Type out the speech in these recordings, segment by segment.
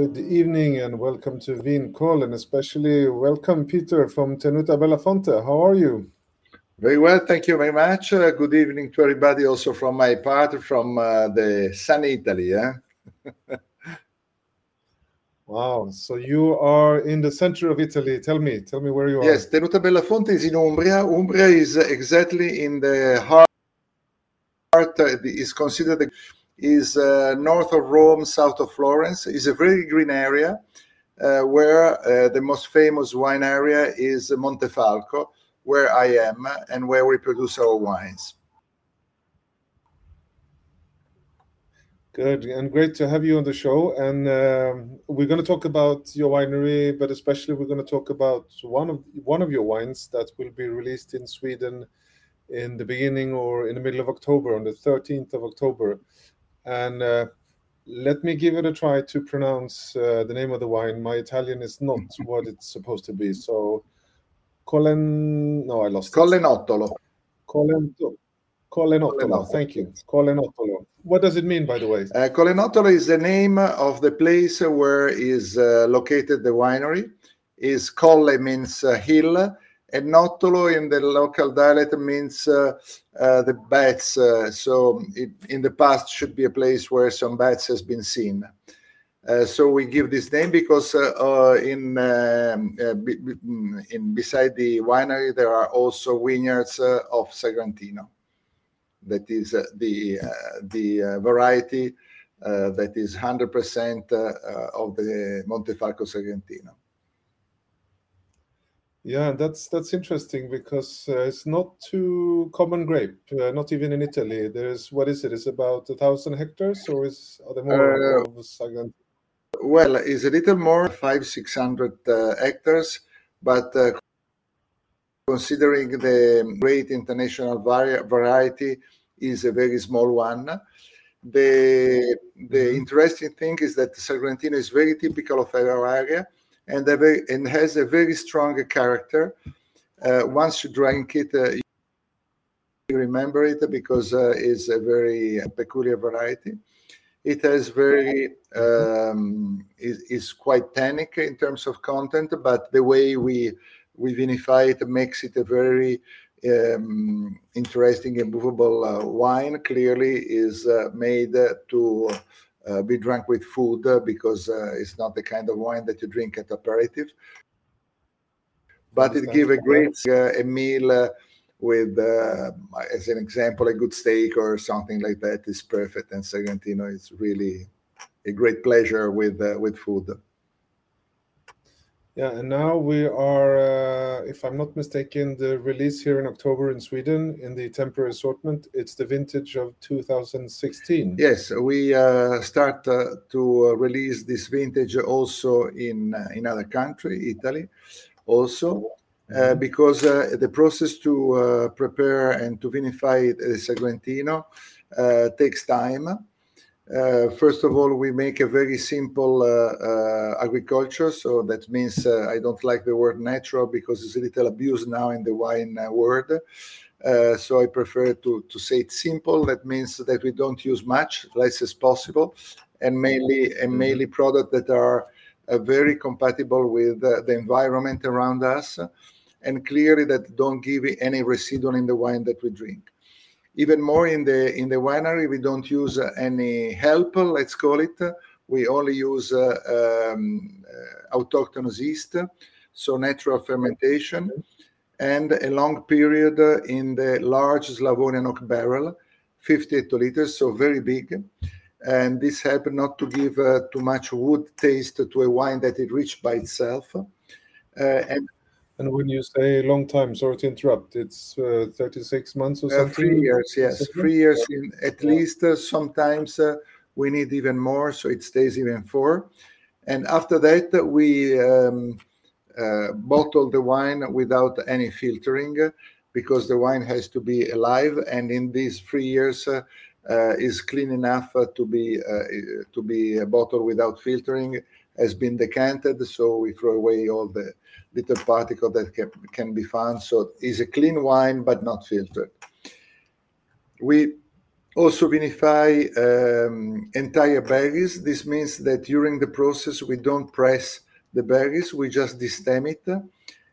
Good evening and welcome to Vinkoll, and especially welcome Peter from Tenuta Bellafonte. How are you? Very well, thank you very much. Uh, good evening to everybody, also from my part, from uh, the sunny Italy. Eh? wow, so you are in the center of Italy. Tell me, tell me where you are. Yes, Tenuta Bellafonte is in Umbria. Umbria is exactly in the heart, uh, is considered the is uh, north of Rome, south of Florence. It's a very green area uh, where uh, the most famous wine area is Montefalco, where I am and where we produce our wines. Good and great to have you on the show. And um, we're going to talk about your winery, but especially we're going to talk about one of one of your wines that will be released in Sweden in the beginning or in the middle of October, on the 13th of October. And uh, let me give it a try to pronounce uh, the name of the wine. My Italian is not what it's supposed to be. So, Colen. No, I lost Collenottolo. Colento. Collenottolo. Thank you. Collenottolo. What does it mean, by the way? Uh, Collenottolo is the name of the place where is uh, located the winery. Is Colle means uh, hill, and Nottolo in the local dialect means uh, uh, the bats. Uh, so it, in the past should be a place where some bats has been seen. Uh, so we give this name because uh, uh, in um, b- in beside the winery there are also vineyards of Sagrantino. That is the the variety that is 100% of the Montefalco Sagrantino. Yeah, that's that's interesting because uh, it's not too common grape, uh, not even in Italy. There's what is it? It's about a thousand hectares, or is are there more uh? Well, it's a little more, five six hundred uh, hectares, but uh, considering the great international vari- variety, is a very small one. The the mm-hmm. interesting thing is that Sagrantino is very typical of our area and, very, and has a very strong character. Uh, once you drink it, uh, you remember it because uh, it's a very peculiar variety. It has very um, is, is quite tannic in terms of content, but the way we we vinify it makes it a very um, interesting and movable uh, wine. Clearly, is uh, made to Uh, be drunk with food uh, because uh, it's not the kind of wine that you drink at aperitif. But it gives a great uh, a meal uh, with, as an example, a good steak or something like that is perfect. And Sagrantino is really a great pleasure with with food. Yeah, and now we are, uh, if I'm not mistaken, the release here in October in Sweden in the temporary assortment. It's the vintage of 2016. Yes, we uh, start uh, to release this vintage also in uh, in other country, Italy, also. Uh, mm-hmm. because uh, the process to prepare and to vinify the Sagrantino takes time first of all, we make a very simple uh, uh, agriculture. So that means uh, I don't like the word natural because it's a little abused now in the wine uh, world. Uh, so I prefer to, to say it simple. That means that we don't use much, less as possible, and mainly and mm-hmm. mainly products that are very compatible with the environment around us, and clearly that don't give any residual in the wine that we drink even more in the in the winery. We don't use any help let's call it. We only use uh, um, uh, autochthonous yeast so natural fermentation and a long period in the large slavonian oak barrel 50 hectoliters so very big. And this helped not to give uh, too much wood taste to a wine that it reached by itself. Uh, and and when you say long time, sorry to interrupt, it's uh, 36 months or something? Uh, three years, yes. Three years in, at least. Uh, sometimes uh, we need even more, so it stays even four. And after that, we um, uh, bottle the wine without any filtering because the wine has to be alive. And in these three years, uh, is clean enough to be to be bottled without filtering has been decanted so we throw away all the little particle that can, can be found. So it's a clean wine, but not filtered. We also vinify um, entire berries. This means that during the process we don't press the berries, we just destem it,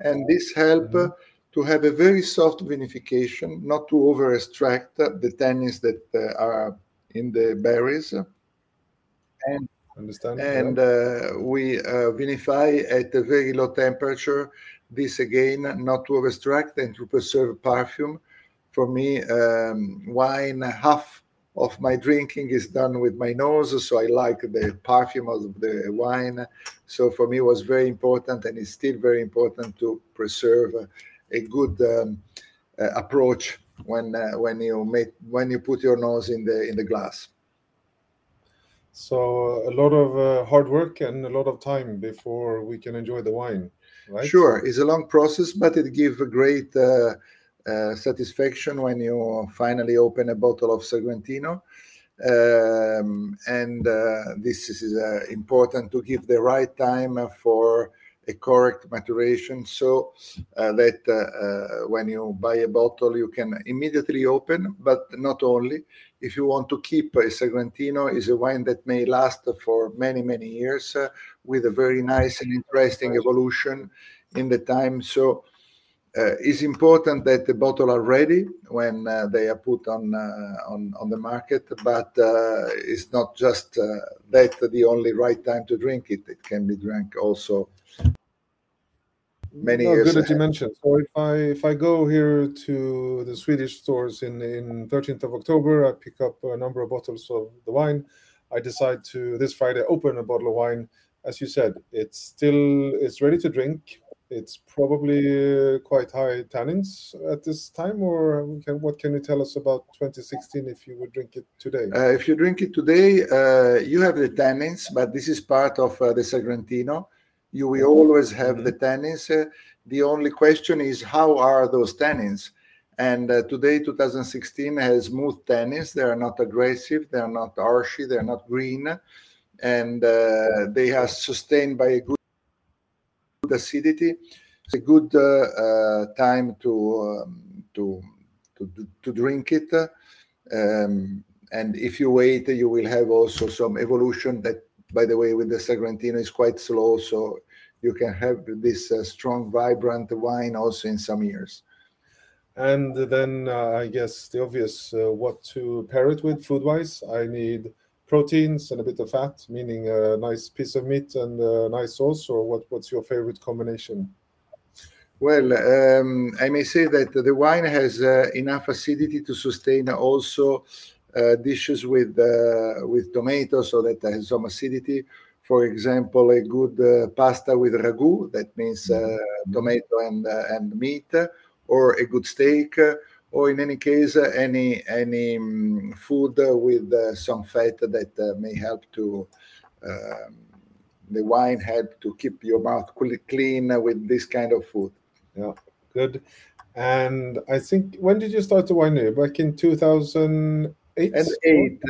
and this help mm-hmm. to have a very soft vinification, not to over extract the tannins that uh, are in the berries. And Understand. And uh, we uh, vinify at a very low temperature. This again, not to extract and to preserve perfume for me, um, wine, half of my drinking is done with my nose, so I like the perfume of the wine. So for me, it was very important, and it's still very important to preserve a good um, uh, approach when uh, when you make when you put your nose in the in the glass. So a lot of uh, hard work and a lot of time before we can enjoy the wine, right? Sure, it's a long process, but it gives a great uh, uh, satisfaction when you finally open a bottle of Sagrantino. Um, and uh, this is uh, important to give the right time for a correct maturation. So uh, that uh, when you buy a bottle you can immediately open but not only. If you want to keep a Sagrantino is a wine that may last for many many years uh, with a very nice and interesting evolution in the time. So uh, it's important that the bottle are ready when uh, they are put on uh, on on the market, but uh, it's not just uh, that the only right time to drink it. It can be drank also many years. Good that you mentioned. So if I if I go here to the Swedish stores in in 13th of October, I pick up a number of bottles of the wine. I decide to this Friday open a bottle of wine. As you said, it's still it's ready to drink it's probably uh, quite high tannins at this time, or can, what can you tell us about 2016 if you would drink it today? Uh, if you drink it today, uh, you have the tannins, but this is part of uh, the Sagrantino. You will always have mm-hmm. the tannins. Uh, the only question is how are those tannins? And uh, today, 2016 has smooth tannins. They are not aggressive, they are not arshy, they are not green, and they are sustained by a good acidity. It's a good uh, uh, time to, um, to, to, to drink it. Um, and if you wait, you will have also some evolution that, by the way, with the Sagrantino is quite slow. So you can have this uh, strong, vibrant wine also in some years. And then uh, I guess the obvious uh, what to pair it with food wise. I need proteins and a bit of fat, meaning a nice piece of meat and a nice sauce, or what, what's your favorite combination? Well, um, I may say that the wine has uh, enough acidity to sustain also uh, dishes with uh, with tomatoes, so that has some acidity. For example, a good uh, pasta with ragu, that means uh, mm-hmm. tomato and uh, and meat, or a good steak or in any case, uh, any any um, food with uh, some fat that uh, may help to um, the wine help to keep your mouth clean with this kind of food. Yeah, good. And I think when did you start the winery? Back in 2008. And eight.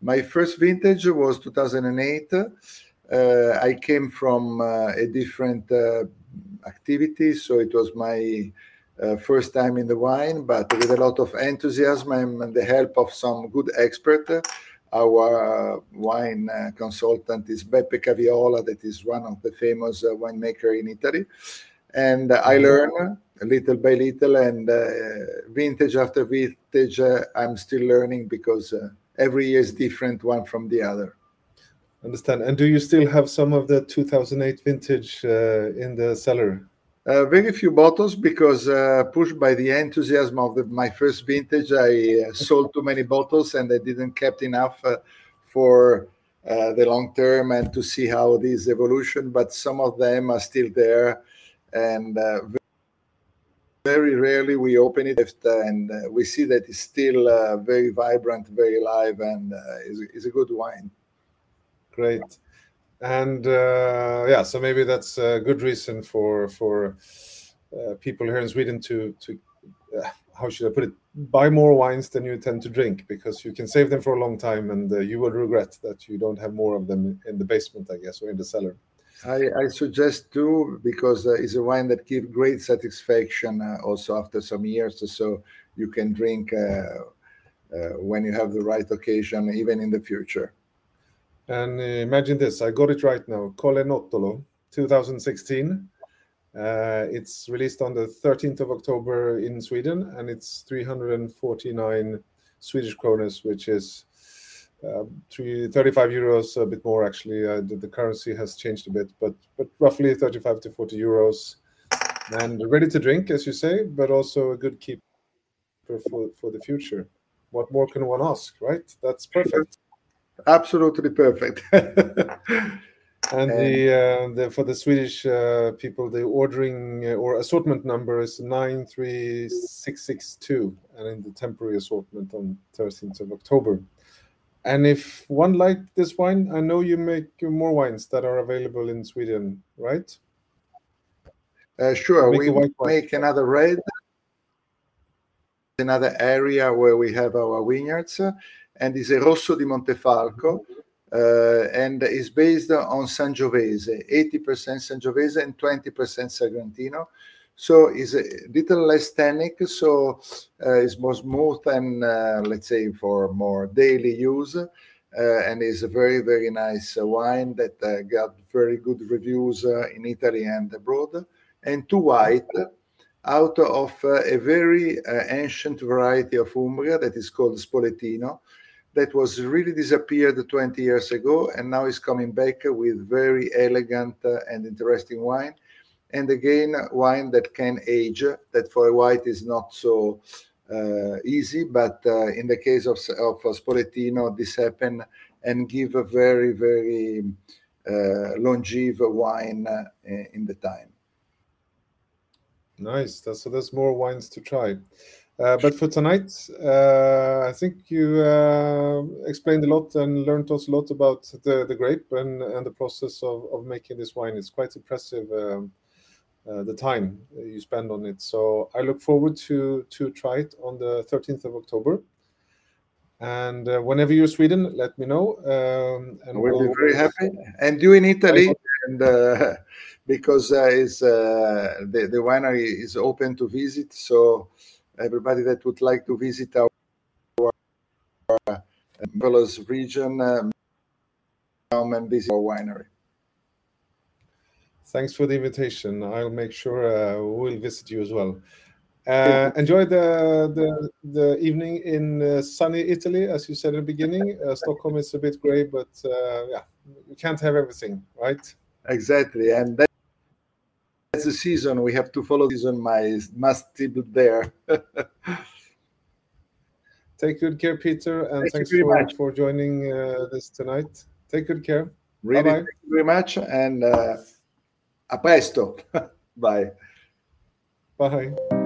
My first vintage was 2008. Uh, I came from uh, a different uh, activity, so it was my first time in the wine, but with a lot of enthusiasm and the help of some good expert. Our uh, wine uh, consultant is Beppe Caviola, that is one of the famous uh, winemaker in Italy. And I mm-hmm. learn little by little, and uh, vintage after vintage, uh, I'm still learning because every year is different one from the other. Understand. And do you still have some of the 2008 vintage in the cellar? Uh, very few bottles because uh, pushed by the enthusiasm of the, my first vintage, I uh, sold too many bottles and I didn't kept enough uh, for uh, the long term and to see how this evolution. But some of them are still there, and uh, very rarely we open it and we see that it's still very vibrant, very alive, and is, is a good wine. Great and uh, yeah, so maybe that's a good reason for for uh, people here in Sweden to to uh, how should I put it buy more wines than you tend to drink because you can save them for a long time and uh, you will regret that you don't have more of them in the basement, I guess, or in the cellar. I, I suggest too because uh, it's a wine that gives great satisfaction uh, also after some years, so you can drink when you have the right occasion, even in the future. And uh, imagine this, I got it right now. Colle Nottolo, 2016. Uh, it's released on the 13th of October in Sweden, and it's 349 Swedish kronas, which is uh, 35 euros, a bit more actually. Uh, the, the, currency has changed a bit, but but roughly 35 to 40 euros, and ready to drink, as you say, but also a good keeper for for the future. What more can one ask, right? That's perfect. Absolutely perfect. and the, uh, the for the Swedish uh, people, the ordering uh, or assortment number is nine three six six two, and in the temporary assortment on 13th of October. And if one like this wine, I know you make more wines that are available in Sweden, right? Uh, sure, we make another red, another area where we have our vineyards, and is a Rosso di Montefalco, uh, and is based on Sangiovese, 80% Sangiovese and 20% Sagrantino. So it's a little less tannic, so uh, it's more smooth and uh, let's say for more daily use. Uh, and is a very very nice wine that uh, got very good reviews uh, in Italy and abroad. And to white, out of a very ancient variety of Umbria that is called Spoletino, that was really disappeared 20 years ago and now is coming back with very elegant and interesting wine. And again wine that can age that for a white is not so uh, easy but uh, in the case of, of spoletino this happen and give a very very uh, wine uh, in the time. Nice. That's, so there's more wines to try uh, but for tonight, uh, I think you uh, explained a lot and learned us a lot about the, the grape and, and the process of, of making this wine. It's quite impressive um, uh, the time you spend on it. So I look forward to to try it on the 13th of October. And uh, whenever you're in Sweden, let me know. Um, and we'll, we'll, be very happy. And you in Italy, and uh, because is the the winery is open to visit, so everybody that would like to visit our uh, region, um, come and visit our winery. Thanks for the invitation. I'll make sure uh, we'll visit you as well. Uh, enjoy the, the the evening in uh, sunny Italy, as you said at the beginning. Uh, Stockholm is a bit grey, but uh, yeah, you can't have everything, right? Exactly, and that's the season. We have to follow the season. My must tip there. Take good care, Peter, and Thank thanks for, much. for joining uh, this tonight. Take good care. Really, Bye-bye. thank you very much, and. A presto. Bye. Bye.